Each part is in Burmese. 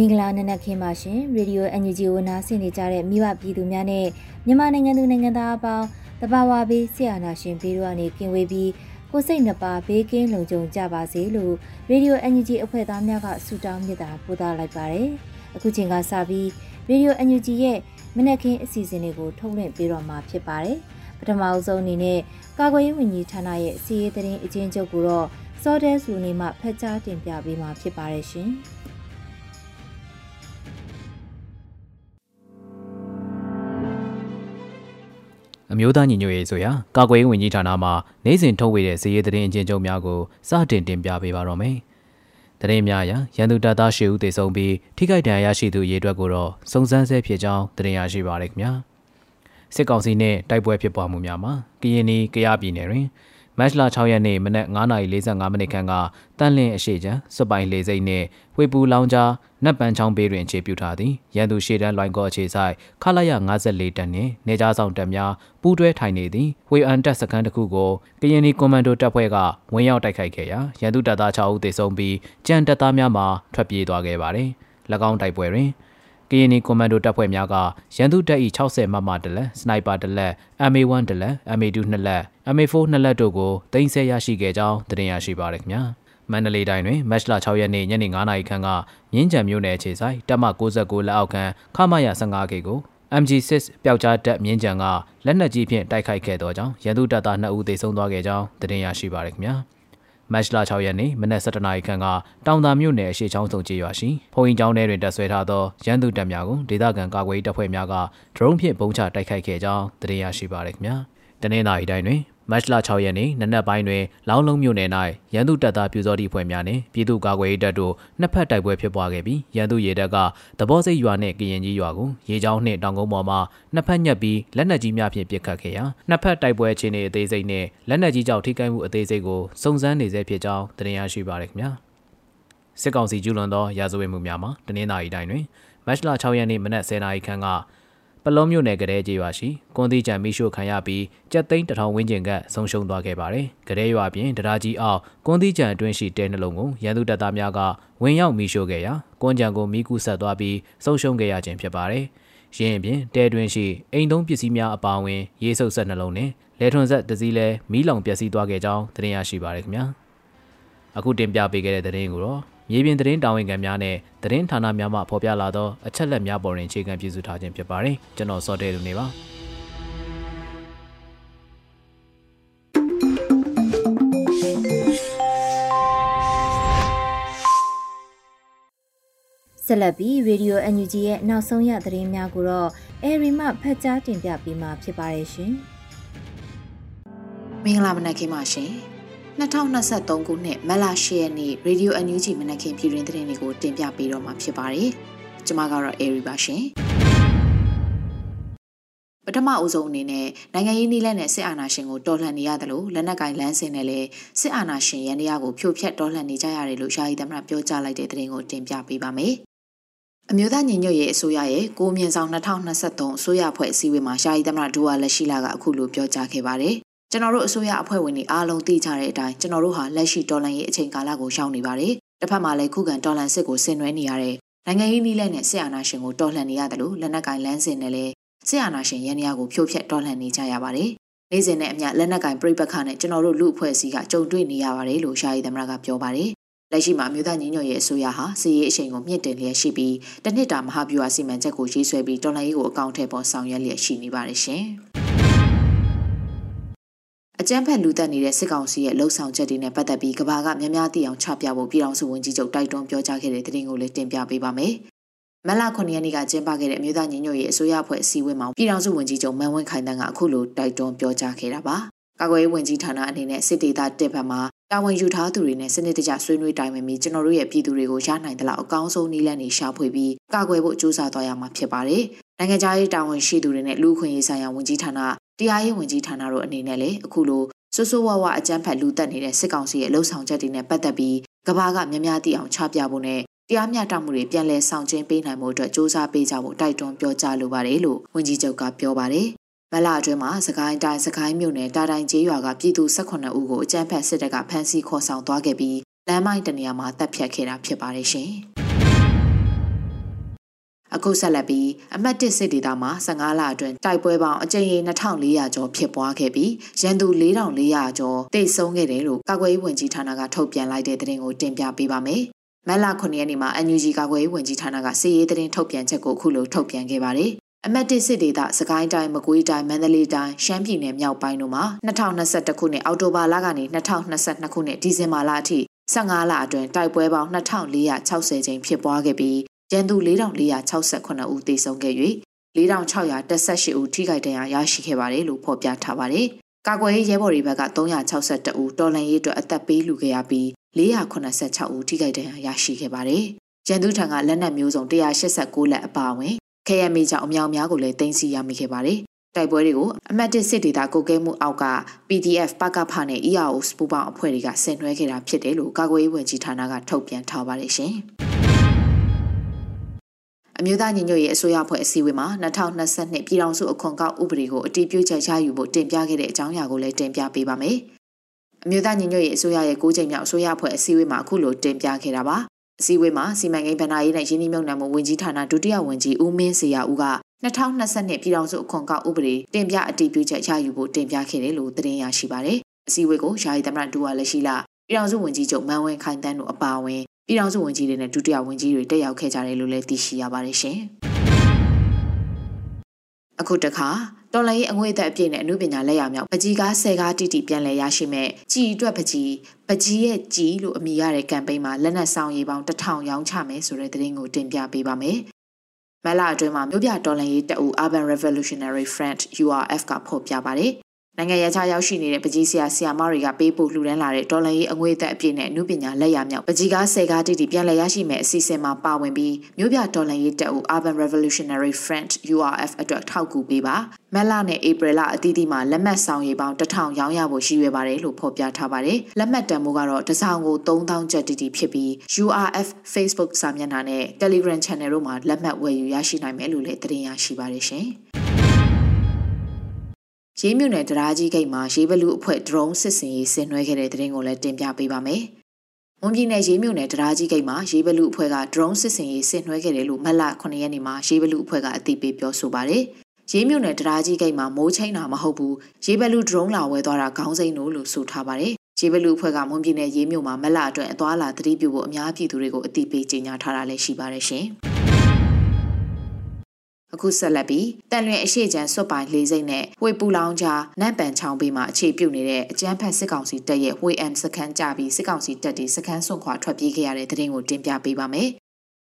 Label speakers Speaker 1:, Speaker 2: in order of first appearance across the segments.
Speaker 1: မင်္ဂလာနံနက်ခင်းပါရှင်ရေဒီယို NUG ကိုနားဆင်နေကြတဲ့မိဘပြည်သူများနဲ့မြန်မာနိုင်ငံသူနိုင်ငံသားအပေါင်းတဘာဝဘေးဆရာနာရှင်ဘေးတို့ကနေကင်ဝေးပြီးကိုစိတ်နှပါဘေးကင်းလုံခြုံကြပါစေလို့ရေဒီယို NUG အဖွဲ့သားများကဆုတောင်းမြတ်တာပို့သလိုက်ပါတယ်အခုချိန်ကစပြီးရေဒီယို NUG ရဲ့မနက်ခင်းအစီအစဉ်လေးကိုထုတ်လွှင့်ပေးတော့မှာဖြစ်ပါတယ်ပထမအဆုံးအနေနဲ့ကာကွယ်ရေးဝန်ကြီးဌာနရဲ့စီးရေးသတင်းအချင်းချုပ်ကိုတော့စောတဲစုနေမှဖက်ကြားတင်ပြပေးမှာဖြစ်ပါတယ်ရှင်။
Speaker 2: အမျိုးသားညီညွတ်ရေးဆိုရာကာကွယ်ရေးဝန်ကြီးဌာနမှနိုင်စဉ်ထုတ်ဝေတဲ့ဇေယျသတင်းအကျဉ်းချုပ်များကိုစတင်တင်ပြပေးပါတော့မယ်။သတင်းများအရရန်သူတပ်သား၈ဦးသေဆုံးပြီးထိခိုက်ဒဏ်ရာရရှိသူရေအတွက်ကိုတော့စုံစမ်းဆဲဖြစ်ကြောင်းသတင်းရရှိပါရခင်ဗျာ။စစ်ကောင်စီနဲ့တိုက်ပွဲဖြစ်ပွားမှုများမှာကရင်နီကရပြည်နယ်တွင် မတ်လ6ရက်နေ့မနက်9:45မိနစ်ခန့်ကတန်လင်းအရှိချံစပိုင်လေစိတ်နှင့်ဝေပူလောင်ကြားနတ်ပန်းချောင်းဘေးတွင်အခြေပြုထားသည်ရန်သူရှေ့တန်းလွိုင်းကောအခြေဆိုင်ခလာရ54တန်းနှင့်နေကြားဆောင်တပ်များပူးတွဲထိုင်နေသည်ဝေအန်တပ်စခန်းတစ်ခုကိုကရင်နီကွန်မန်ဒိုတပ်ဖွဲ့ကဝင်ရောက်တိုက်ခိုက်ခဲ့ရာရန်သူတပ်သား6ဦးသေဆုံးပြီးကြံတပ်သားများမှထွက်ပြေးသွားခဲ့ပါသည်၎င်းတိုက်ပွဲတွင် ကရင်နီကွန်မန်ဒိုတပ်ဖွဲ့များကရန်သူတပ်၏60မမတလက်စနိုက်ပါတလက် MA1 တလက် MA2 နှစ်လက် MA4 နှစ်လက်တို့ကိုတင်ဆက်ရရှိခဲ့ကြောင်းသိရရှိပါရခင်ဗျာမန္တလေးတိုင်းတွင်မတ်လ6ရက်နေ့ညနေ9:00နာရီခန့်ကမြင်းကြံမြို့နယ်အခြေဆိုင်တပ်မ69လက်အောက်ခံခမရ15ခေကို MG6 ပျောက်ကြားတပ်မြင်းကြံကလက်နက်ကြီးဖြင့်တိုက်ခိုက်ခဲ့သောကြောင့်ရန်သူတပ်သား2ဦးသေဆုံးသွားခဲ့ကြောင်းသိရရှိပါရခင်ဗျာ မတ်လ6ရက်နေ့မနက်7:00နာရီခန့်ကတောင်သာမြို့နယ်အရှိချောင်းစုံကျေးရွာရှိဖုန်ရင်ကျောင်းထဲတွင်တပ်ဆွဲထားသောရန်သူတပ်များကိုဒေသခံကာကွယ်ရေးတပ်ဖွဲ့များကဒရုန်းဖြင့်ပုံချတိုက်ခိုက်ခဲ့ကြောင်းသိရရှိပါရခင်ဗျာတနင်္လာရီတိုင်းတွင် မတ်လ6ရက်နေ့နနက်ပိုင်းတွင်လောင်းလုံးမြို့နယ်၌ရန်သူတပ်သားပြူစောတိဖွဲ့များနှင့်ပြည်သူ့ကာကွယ်ရေးတပ်တို့နှစ်ဖက်တိုက်ပွဲဖြစ်ပွားခဲ့ပြီးရန်သူရေတပ်ကသဘောစိတ်ရွာနှင့်ကရင်ကြီးရွာကိုရေချောင်းနှင့်တောင်ကုန်းပေါ်မှနှစ်ဖက်ညက်ပြီးလက်နက်ကြီးများဖြင့်ပစ်ခတ်ခဲ့ရာနှစ်ဖက်တိုက်ပွဲအခြေအနေအသေးစိတ်နှင့်လက်နက်ကြီးကြောင့်ထိခိုက်မှုအသေးစိတ်ကိုစုံစမ်းနေဆဲဖြစ်ကြောင်းတင်ပြရရှိပါရခင်ဗျာစစ်ကောင်စီကျူးလွန်သောရာဇဝတ်မှုများမှာတနင်္လာရီတိုင်းတွင်မတ်လ6ရက်နေ့မနက်10:00နာရီခန့်က ပလုံးမြို့နယ်ကလေးကျေးရွာရှိကွန်သီကြံမိရှို့ခံရပြီးကြက်သိန်းတထောင်ဝန်းကျင်ကဆုံးရှုံးသွားခဲ့ပါတယ်။ကလေးရွာပြင်တရားကြီးအောက်ကွန်သီကြံအတွင်းရှိတဲနှလုံးကိုရန်သူတပ်သားများကဝင်ရောက်မိရှို့ခဲ့ရာကွန်ကြံကိုမိကူဆက်သွားပြီးဆုံးရှုံးခဲ့ရခြင်းဖြစ်ပါတယ်။ရင်းအပြင်တဲတွင်ရှိအိမ်သုံးပစ္စည်းများအပါအဝင် ရေးဆုပ်ဆက်နှလုံးနဲ့လဲထွန်ဆက်တစည်းလဲမီးလောင်ပျက်စီးသွားခဲ့ကြောင်းသိရရှိပါရခင်ဗျာ။အခုတင်ပြပေးခဲ့တဲ့သတင်းကိုတော့ မြေပြင်သတင်းတာဝန်ခံများနဲ့သတင်းဌာနများမှဖော်ပြလာသောအချက်လက်များပေါ်တွင်အခြေခံပြုစုထားခြင်းဖြစ်ပါတယ်ကျွန်တော်စောတဲလူနေပါ
Speaker 1: ဆက်လက်ပြီး Radio NUG ရဲ့နောက်ဆုံးရသတင်းများကိုတော့အဲရီမှဖတ်ကြားတင်ပြပေးမှာဖြစ်ပါတယ်ရှင်။
Speaker 3: မင်္ဂလာမနက်ခင်းပါရှင်။ 2023ခုနှစ်မတ်လ10ရက်နေ့ Radio NUG မနက်ခင်းပြည်တွင်သတင်းတွေကိုတင်ပြပေးတော့မှာဖြစ်ပါတယ်။ကျွန်မကတော့ Airy ပါရှင်။ပထမအဦးဆုံးအနေနဲ့နိုင်ငံရေးနည်းလမ်းနဲ့စစ်အာဏာရှင်ကိုတော်လှန်နေရတယ်လို့လက်နက်ကင်လမ်းစဉ်နဲ့လည်းစစ်အာဏာရှင်ရန်တရားကိုဖြိုဖျက်တော်လှန်နေကြရတယ်လို့ယာယီသမ္မတပြောကြားလိုက်တဲ့သတင်းကိုတင်ပြပေးပါမယ်။အမျိုးသားညီညွတ်ရေးအစိုးရရဲ့ကိုမြင့်ဆောင်2023အစိုးရဖွဲ့အစည်းအဝေးမှာယာယီသမ္မတဒူဝါလက်ရှိလာကအခုလိုပြောကြားခဲ့ပါတယ် ကျွန်တော်တို့အစိုးရအဖွဲ့ဝင်တွေအားလုံးသိကြတဲ့အတိုင်းကျွန်တော်တို့ဟာလက်ရှိဒေါ်လာရေးအချိန်ကာလကိုရောက်နေပါတယ်။တစ်ဖက်မှာလည်းခုခံဒေါ်လာစစ်ကိုဆင်နွှဲနေရတဲ့နိုင်ငံရေးနည်းလမ်းနဲ့ဆီအာနာရှင်ကိုတော်လှန်နေရတယ်လို့လက်နက်ကင်လမ်းစဉ်နဲ့လည်းဆီအာနာရှင်ရန်ရာကိုဖြိုဖျက်တော်လှန်နေကြရပါတယ်နေ့စဉ်နဲ့အမျှလက်နက်ကင်ပြိပခါနဲ့ကျွန်တော်တို့လူအဖွဲ့အစည်းကကြုံတွေ့နေရပါတယ်လို့ရှားရီသမရကပြောပါတယ်လက်ရှိမှာမြို့သားညီညွတ်ရေးအစိုးရဟာစီရေးအချိန်ကိုမြင့်တင်လျက်ရှိပြီးတနှစ်တာမဟာဗျူဟာစီမံချက်ကိုရေးဆွဲပြီးတော်လှန်ရေးကိုအကောင့်ထဲပေါ်ဆောင်ရွက်လျက်ရှိနေပါတယ်ရှင်။ အကြမ်းဖက်လူသက်နေတဲ့စစ်ကောင်စီရဲ့လှုပ်ဆောင်ချက်တွေနဲ့ပတ်သက်ပြီးကဘာကများများသိအောင်ချပြဖို့ပြည်ထောင်စုဝန်ကြီးချုပ်တိုက်တွန်းပြောကြားခဲ့တဲ့သတင်းကိုလည်းတင်ပြပေးပါမယ်။မလ9ရက်နေ့ကကျင်းပခဲ့တဲ့အမျိုးသားညီညွတ်ရေးအစိုးရအဖွဲ့အစည်းအဝေးမှာပြည်ထောင်စုဝန်ကြီးချုပ်မန်ဝင်းခိုင်တန်းကအခုလိုတိုက်တွန်းပြောကြားခဲ့တာပါ။ကာကွယ်ရေးဝန်ကြီးဌာနအနေနဲ့စစ်ဒေသတစ်ဘက်မှာတာဝန်ယူထားသူတွေနဲ့စနစ်တကျဆွေးနွေးတိုင်ပင်ပြီးကျွန်တော်တို့ရဲ့ပြည်သူတွေကိုရနိုင်သလောက်အကောင်းဆုံးနည်းလမ်းတွေရှာဖွေပြီးကာကွယ်ဖို့ကြိုးစားသွားရမှာဖြစ်ပါတယ်။နိုင်ငံခြားရေးတာဝန်ရှိသူတွေနဲ့လူခွင့်ရေးဆိုင်ရာဝန်ကြီးဌာန တရားရေးဝန်ကြီးဌာနတို့အနေနဲ့လည်းအခုလိုဆိုးဆိုးဝါးဝါအကြမ်းဖက်လူတက်နေတဲ့စစ်ကောင်စီရဲ့လှုပ်ဆောင်ချက်တွေနဲ့ပတ်သက်ပြီးကဘာကများများသိအောင်ချပြဖို့နဲ့တရားမျှတမှုတွေပြန်လည်ဆောင်ကျဉ်ပေးနိုင်မှုအတွက်စ조사ပေးကြဖို့တိုက်တွန်းပြောကြားလိုပါတယ်လို့ဝန်ကြီးချုပ်ကပြောပါတယ်မလအတွင်းမှာစကိုင်းတိုင်းစကိုင်းမြို့နယ်တာတိုင်ကျေးရွာကပြည်သူ18ဦးကိုအကြမ်းဖက်စစ်တပ်ကဖမ်းဆီးခေါ်ဆောင်သွားခဲ့ပြီးလမ်းမိုင်းတနေရာမှာတပ်ဖြတ်ခဲ့တာဖြစ်ပါတယ်ရှင်။ အခုဆက်လက်ပြီးအမတ်တစ်စစ်ဒေသမှာ15လအတွင်းတိုက်ပွဲပေါင်းအကြိမ်ရေ2400ကျော်ဖြစ်ပွားခဲ့ပြီးရန်သူ4400ကျော်တိတ်ဆုံးခဲ့တယ်လို့ကာကွယ်ရေးဝန်ကြီးဌာနကထုတ်ပြန်လိုက်တဲ့သတင်းကိုတင်ပြပေးပါမယ်။မက်လာ9ရက်နေ့မှာ NUG ကာကွယ်ရေးဝန်ကြီးဌာနကစီရေးသတင်းထုတ်ပြန်ချက်ကိုအခုလိုထုတ်ပြန်ခဲ့ပါတယ်အမတ်တစ်စစ်ဒေသစကိုင်းတိုင်းမကွေးတိုင်းမန္တလေးတိုင်းရှမ်းပြည်နယ်မြောက်ပိုင်းတို့မှာ2021ခုနှစ်အောက်တိုဘာလကနေ2022ခုနှစ်ဒီဇင်ဘာလအထိ15လအတွင်းတိုက်ပွဲပေါင်း2460ကြိမ်ဖြစ်ပွားခဲ့ပြီး ရန်သူ4468ဦးသေဆုံးခဲ့၍4618ဦးထိခိုက်ဒဏ်ရာရရှိခဲ့ပါတယ်လို့ဖော်ပြထားပါတယ်။ကာကွယ်ရေးရဲဘော်တွေဘက်က362ဦးတော်လှန်ရေးအတွက်အသက်ပေးလူခဲ့ရပြီး486ဦးထိခိုက်ဒဏ်ရာရရှိခဲ့ပါတယ်။ရန်သူထံကလက်နက်မျိုးစုံ189လက်အပါအဝင် KMA ကြောင့်အမြောင်များကိုလည်းတင်စီရမိခဲ့ပါတယ်။တိုက်ပွဲတွေကိုအမတ်တစ်စစ်ဒေသကိုကဲမှုအောက်က PDF ပကဖနဲ့ EAO စပူပေါင်းအဖွဲ့တွေကဆင်နွှဲခဲ့တာဖြစ်တယ်လို့ကာကွယ်ရေးဝန်ကြီးဌာနကထုတ်ပြန်ထားပါတယ်ရှင်။ အမျိုးသားညီညွတ်ရေးအစိုးရဖွဲ့အစည်းအဝေးမှာ2022ပြည်ထောင်စုအခွန်ကောက်ဥပဒေကိုအတည်ပြုချက်ရယူဖို့တင်ပြခဲ့တဲ့အကြောင်းအရာကိုလည်းတင်ပြပေးပါမယ်။အမျိုးသားညီညွတ်ရေးအစိုးရရဲ့၉ချိန်မြောက်အစိုးရဖွဲ့အစည်းအဝေးမှာအခုလိုတင်ပြခဲ့တာပါ။အစည်းအဝေးမှာစီမံကိန်းဗဏ္ဍာရေးနဲ့ရင်းနှီးမြှုပ်နှံမှုဝန်ကြီးဌာနဒုတိယဝန်ကြီးဦးမင်းစရာဦးက2022ပြည်ထောင်စုအခွန်ကောက်ဥပဒေတင်ပြအတည်ပြုချက်ရယူဖို့တင်ပြခဲ့တယ်လို့သတင်းရရှိပါတယ်။အစည်းအဝေးကိုယာယီသမ္မတဒူဝါလက်ရှိလာပြည်ထောင်စုဝန်ကြီးချုပ်မန်ဝင်းခိုင်တန်းတို့အပါအဝင် ပြည်ထောင်စုဝန်ကြီးတွေနဲ့ဒုတိယဝန်ကြီးတွေတက်ရောက်ခဲ့ကြတယ်လို့လည်းသိရှိရပါတယ်ရှင်။အခုတခါတော်လိုင်းအငွေအသက်အပြည့်နဲ့အမှုပညာလက်ရမြောက်ပကြီးကားဆယ်ကားတိတိပြန်လည်ရရှိမဲ့ကြည်အတွက်ပကြီးပကြီးရဲ့ကြည်လို့အမည်ရတဲ့ကမ်ပိန်းမှာလက်နက်ဆောင်ရည်ပေါင်းတထောင်ရောင်းချမယ်ဆိုတဲ့သတင်းကိုတင်ပြပေးပါမယ်။မလအတွင်းမှာမြို့ပြတော်လှန်ရေးတပ်ဦး Urban Revolutionary Front URF ကဖော်ပြပါတယ်။ နိုင်ငံရခြားရောက်ရှိနေတဲ့ပကြီးဆရာဆရာမတွေကပေးပို့လှူဒန်းလာတဲ့ဒေါ်လာရေးအငွေသက်အပြည့်နဲ့အမှုပညာလက်ရမြောက်ပကြီးကားဆယ်ကားတိတိပြန်လည်ရရှိမဲ့အစီအစဉ်မှာပါဝင်ပြီးမြို့ပြဒေါ်လာရေးတပ်ဦး Urban Revolutionary Front URF အတွက်ထောက်ကူပေးပါမက်လနဲ့ဧပြီလအသီးသီးမှာလက်မှတ်ဆောင်ရည်ပေါင်း1000ရောင်းရဖို့ရှိရွယ်ပါတယ်လို့ဖော်ပြထားပါတယ်လက်မှတ်တန်ဖိုးကတော့တစ်ဆောင်ကို3000ကျပ်တိတိဖြစ်ပြီး URF Facebook စာမျက်နှာနဲ့ Telegram Channel တို့မှာလက်မှတ်ဝယ်ယူရရှိနိုင်မယ်လို့လည်းသတင်းရရှိပါတယ်ရှင် ရေးမြုံနယ်တရားကြီးဂိတ်မှာရေးဘလူအဖွဲ့ drone စစ်စင်ရေးဆင်နွှဲခဲ့တဲ့သတင်းကိုလည်းတင်ပြပေးပါမယ်။မွန်ပြည်နယ်ရေးမြုံနယ်တရားကြီးဂိတ်မှာရေးဘလူအဖွဲ့က drone စစ်စင်ရေးဆင်နွှဲခဲ့တယ်လို့မလ9ရက်နေ့မှာရေးဘလူအဖွဲ့ကအသိပေးပြောဆိုပါတယ်။ရေးမြုံနယ်တရားကြီးဂိတ်မှာမိုးချိန်းတာမဟုတ်ဘူး။ရေးဘလူ drone လာဝဲသွားတာခေါင်းစိမ့်လို့လို့ဆိုထားပါတယ်။ရေးဘလူအဖွဲ့ကမွန်ပြည်နယ်ရေးမြုံမှာမလအတွက်အသွားလာသတိပြုဖို့အများပြည်သူတွေကိုအသိပေးကြေညာထားတာလည်းရှိပါတယ်ရှင်။ အခုဆက်လက်ပြီးတန်လွင်အရှိချံစွတ်ပိုင်လေးစိတ်နဲ့ဝေပူလောင်ကြားနန့်ပန်ချောင်းဘေးမှာအခြေပြုတ်နေတဲ့အကျန်းဖက်စစ်ကောင်စီတပ်ရဲ့ဝေအမ်စခန်းကြပြီးစစ်ကောင်စီတပ်တွေစခန်းစွန့်ခွာထွက်ပြေးခဲ့ရတဲ့တဲ့ရင်ကိုတင်ပြပေးပါမယ်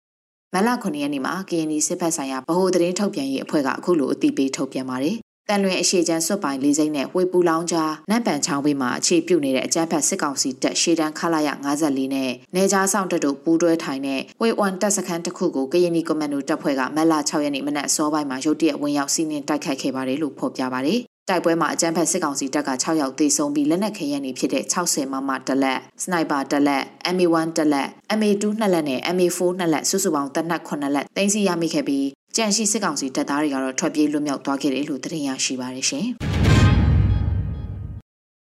Speaker 3: ။မလ9ရက်နေ့မှာ KNY စစ်ဖက်ဆိုင်ရာဗဟိုသတင်းထုတ်ပြန်ရေးအဖွဲ့ကအခုလိုအသိပေးထုတ်ပြန်ပါတယ် တန်လွင်အရှိချမ်းစွတ်ပိုင်လေးစိမ့်နဲ့ဝေပူလောင်ကြားနန့်ပန်ချောင်းဘေးမှာအခြေပြုတ်နေတဲ့အကြမ်းဖက်စစ်ကောင်စီတပ်ရှေ့တန်းခလာရ54နဲ့နေကြားဆောင်တပ်တို့ပူးတွဲထိုင်တဲ့ဝေ1တပ်စခန်းတစ်ခုကိုကရင်နီကွန်မန်ဒိုတပ်ဖွဲ့ကမက်လာ6ရက်နေ့မနက်အစောပိုင်းမှာရုတ်တရက်ဝင်ရောက်စီးနင်းတိုက်ခိုက်ခဲ့ပါတယ်လို့ဖော်ပြပါတယ်တိုက်ပွဲမှာအကြမ်းဖက်စစ်ကောင်စီတပ်က6ယောက်သေဆုံးပြီးလက်နက်ခဲယမ်းတွေဖြစ်တဲ့60မမတလက်စနိုက်ပါတလက် MA1 တလက် MA2 နှစ်လက်နဲ့ MA4 နှစ်လက်စုစုပေါင်းတပ်နက်9လက်တင်စီရမိခဲ့ပြီး ကြန့်ရှိစစ်ကောင်စီတပ်သားတွေကတော့ထွက်ပြေးလွတ်မြောက်သွားခဲ့တယ်လို့သတင်းရရှိပါတယ်ရှင်။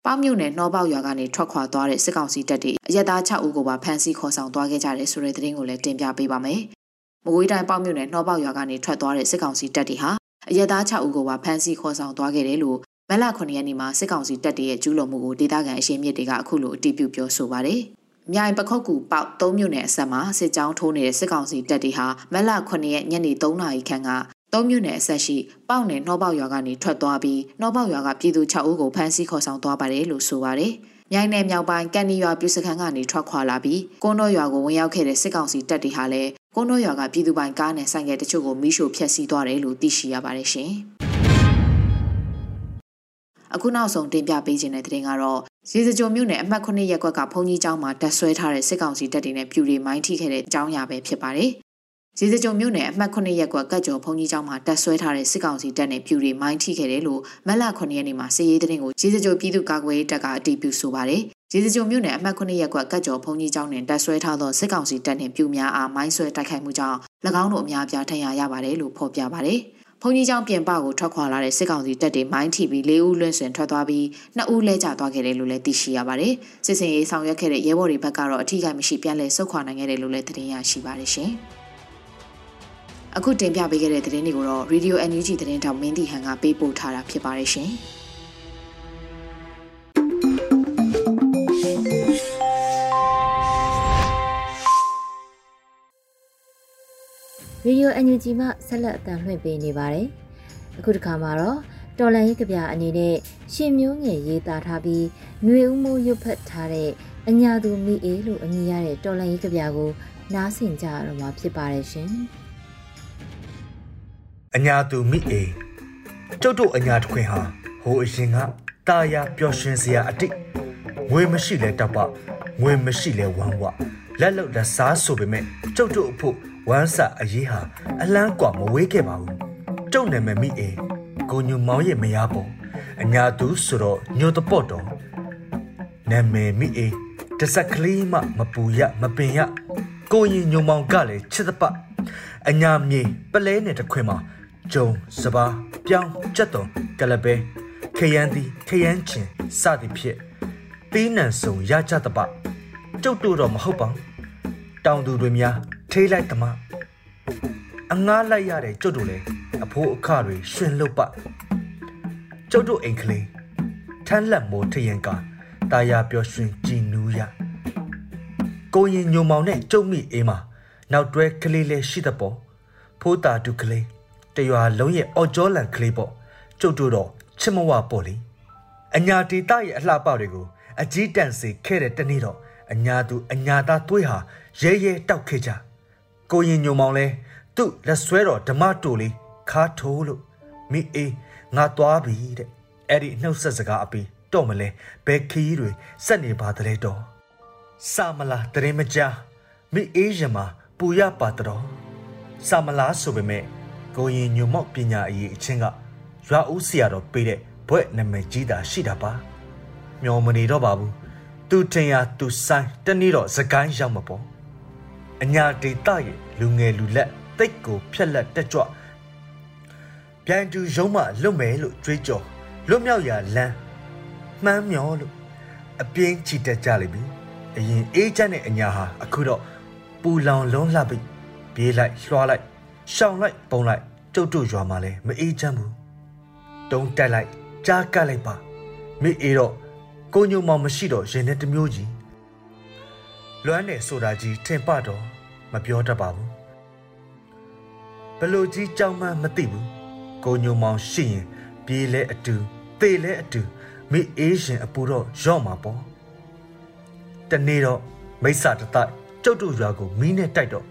Speaker 3: ပေါမြို့နယ်နှောပေါရွာကနေထွက်ခွာသွားတဲ့စစ်ကောင်စီတပ်တွေအရက်သား6ဦးကိုပါဖမ်းဆီးခေါ်ဆောင်သွားခဲ့ကြတယ်ဆိုတဲ့သတင်းကိုလည်းတင်ပြပေးပါမယ်။မကွေးတိုင်းပေါမြို့နယ်နှောပေါရွာကနေထွက်သွားတဲ့စစ်ကောင်စီတပ်တွေဟာအရက်သား6ဦးကိုပါဖမ်းဆီးခေါ်ဆောင်သွားခဲ့တယ်လို့မလ9ရက်နေ့မှာစစ်ကောင်စီတပ်တွေရဲ့ကျူးလွန်မှုကိုဒေသခံအရှင်းမြစ်တွေကအခုလိုအတည်ပြုပြောဆိုပါတယ်။ မြိုင်ပခုတ်ကူပေါက်၃မြို့နယ်အဆက်မှာစစ်ကြောင်းထိုးနေတဲ့စစ်ကောင်စီတပ်တွေဟာမလ9ရက်ညနေ3နာရီခန့်ကသုံးမြို့နယ်အဆက်ရှိပေါက်နယ်နှောပေါက်ရွာကနေထွက်သွားပြီးနှောပေါက်ရွာကပြည်သူ6ဦးကိုဖမ်းဆီးခေါ်ဆောင်သွားပါတယ်လို့ဆိုပါတယ်။မြိုင်နယ်မြောက်ပိုင်းကန်နီရွာပြည်စခန်းကနေထွက်ခွာလာပြီးကုန်းတော်ရွာကိုဝင်ရောက်ခဲ့တဲ့စစ်ကောင်စီတပ်တွေဟာလည်းကုန်းတော်ရွာကပြည်သူပိုင်ကားနဲ့ဆိုင်ကယ်တချို့ကိုမိရှို့ဖျက်ဆီးသွားတယ်လို့သိရှိရပါတယ်ရှင်။အခုနောက်ဆုံးတင်ပြပေးခြင်းတဲ့တင်ကတော့ ရေစကြိုမြို့နယ်အမှတ်9ရပ်ကွက်ကဘုံကြီးကျောင်းမှာတက်ဆွဲထားတဲ့စစ်ကောင်စီတပ်တွေနဲ့ပြူတွေမိုင်းထိခဲ့တဲ့အကြောင်းအရာပဲဖြစ်ပါတယ်။ရေစကြိုမြို့နယ်အမှတ်9ရပ်ကွက်ကတ်ကျော်ဘုံကြီးကျောင်းမှာတက်ဆွဲထားတဲ့စစ်ကောင်စီတပ်နဲ့ပြူတွေမိုင်းထိခဲ့တယ်လို့မလ9ရက်နေ့မှာစစ်ရေးတဲ့တင်ကိုရေစကြိုပြည်သူ့ကာကွယ်ရေးတပ်ကအတည်ပြုဆိုပါတယ်။ရေစကြိုမြို့နယ်အမှတ်9ရပ်ကွက်ကတ်ကျော်ဘုံကြီးကျောင်းနဲ့တက်ဆွဲထားသောစစ်ကောင်စီတပ်နဲ့ပြူများအားမိုင်းဆွဲတိုက်ခိုက်မှုကြောင့်၎င်းတို့အများအပြားထဏ်ရာရပါတယ်လို့ဖော်ပြပါတယ်။ ဘုံကြီးကျောင်းပြင်ပကိုထွက်ခွာလာတဲ့စစ်ကောင်စီတပ်တွေမိုင်းထိပြီး၄ဦးလွင့်ဆွင်ထွက်သွားပြီး၂ဦးလဲကျသွားခဲ့တယ်လို့လည်းသိရှိရပါတယ်။စစ်စင်ရေးဆောင်ရွက်ခဲ့တဲ့ရဲဘော်တွေဘက်ကတော့အထူးကိမရှိပြန်လည်ဆုတ်ခွာနိုင်ခဲ့တယ်လို့လည်းသတင်းရရှိပါတယ်ရှင်။အခုတင်ပြပေးခဲ့တဲ့သတင်းတွေကိုတော့ Radio NUG သတင်းတောင်မင်းတီဟန်ကပေးပို့ထားတာဖြစ်ပါတယ်ရှင်။
Speaker 1: ရေဒီယို NUG မှဆက်လက်အသံလွှင့်ပေးနေပါတယ်။အခုတစ်ခါမှာတော့တော်လန်ရေးကြပြအနေနဲ့ရှင်မျိုးငယ်ရေးသားထားပြီးຫນွေဦးမိုးရွတ်ဖတ်ထားတဲ့အညာသူမိအေးလို့အမည်ရတဲ့တော်လန်ရေးကြပြကိုနားဆင်ကြရတော့မှာဖြစ်ပါတယ်ရှင်။
Speaker 4: အညာသူမိအေးကျုပ်တို့အညာတခွင်ဟာဟိုအရင်ကတာယာပျော်ရွှင်စရာအတိတ်ငွေမရှိလဲတပ်ပငွေမရှိလဲဝမ်းဝလက်လုတ်လက်စားဆိုပေမဲ့ကျုပ်တို့အဖို့ ဝမ်းစာအရေးဟာအလန်းကွာမဝေးခဲ့ပါဘူး။တုံနယ်မမိအေကိုညူမောင်ရဲ့မယားပေါ်အညာသူဆိုတော့ညိုတပေါ့တော်နာမည်မိအေတဆက်ကလေးမှမပူရမပင်ရကိုရင်ညုံမောင်ကလည်းချစ်သပအညာမြေပလဲနဲ့တခွင်မှာဂျုံစပါပြောင်းကြက်တော်ကလပဲခရမ်းသည်ခရမ်းချင်စသည်ဖြင့်ပေးနံစုံရကြသပကျုပ်တို့တော့မဟုတ်ပါတောင်သူတွေများ ထေးလိုက်တမအငားလိုက်ရတဲ့ကျုပ်တို့လည်းအဖိုးအခတွေရှင်လုတ်ပကျုပ်တို့အိမ်ကလေးထမ်းလက်မိုးထရင်ကတာယာပျော်ရွှင်ကြည်နူးရကိုရင်ညုံမောင်နဲ့ကျုပ်မိအေးမှာနောက်တွဲကလေးလေးရှိတဲ့ပေါ်ဖိုးတာတူကလေးတရွာလုံးရဲ့အော်ကျော်လန်ကလေးပေါ့ကျုပ်တို့တော့ချစ်မဝပေါ့လေအညာတေတရဲ့အလှပတွေကိုအကြီးတန်းစေခဲ့တဲ့တနေ့တော့အညာသူအညာသားတွေးဟာရဲရဲတောက်ခဲ့ကြ ကိုရင်ညုံမောင်လဲသူ့လက်ဆွဲတော်ဓမ္မတူလေးခါထိုးလို့မိအေးငါသွားပြီတဲ့အဲ့ဒီနှုတ်ဆက်စကားအပီတော့မလဲဘဲခီးတွေစက်နေပါတည်းတော့စာမလားတရင်မကြားမိအေးရင်မှာပူရပါတော့စာမလားဆိုပေမဲ့ကိုရင်ညုံမောက်ပညာအရေးအချင်းကရွာဦးဆရာတော်ပေးတဲ့ဘွဲ့နာမည်ကြီးတာရှိတာပါမျောမနေတော့ပါဘူးသူတင်ရသူဆိုင်တနေ့တော့စကိုင်းရောက်မှာပေါ့ အညာဒေတာရဲ့လူငယ်လူလက်တိတ်ကိုဖြက်လက်တက်ကြွပြိုင်တူရုံးမှလွတ်မယ်လို့ကြွေးကြော်လွတ်မြောက်ရာလမ်းမှန်းမျောလို့အပြင်းချီတက်ကြလိမ့်ပြီအရင်အေးချမ်းတဲ့အညာဟာအခုတော့ပူလောင်လုံးလှပိပြေးလိုက်လွှားလိုက်ရှောင်လိုက်ပုံလိုက်ကျုပ်တို့ရွာမှာလဲမအေးချမ်းဘူးတုံးတက်လိုက်ကြားကတ်လိုက်ပါမိအေးတော့ကိုညုံမောင်မရှိတော့ရင်နဲ့တမျိုးကြီးလွမ်းတယ်ဆိုတာကြီးထင်ပတော့ မပြောတတ်ပါဘူးဘလို့ကြီးကြောင်မှမသိဘူးကိုညုံမောင်ရှိရင်ပြေးလဲအတူသေလဲအတူမိအေးရှင်အပူတော့ရော့မှာပေါ့တနေ့တော့မိစ္ဆာတတိုက်ကျုပ်တို့ရွာကိုမီးနဲ့တိုက်တော့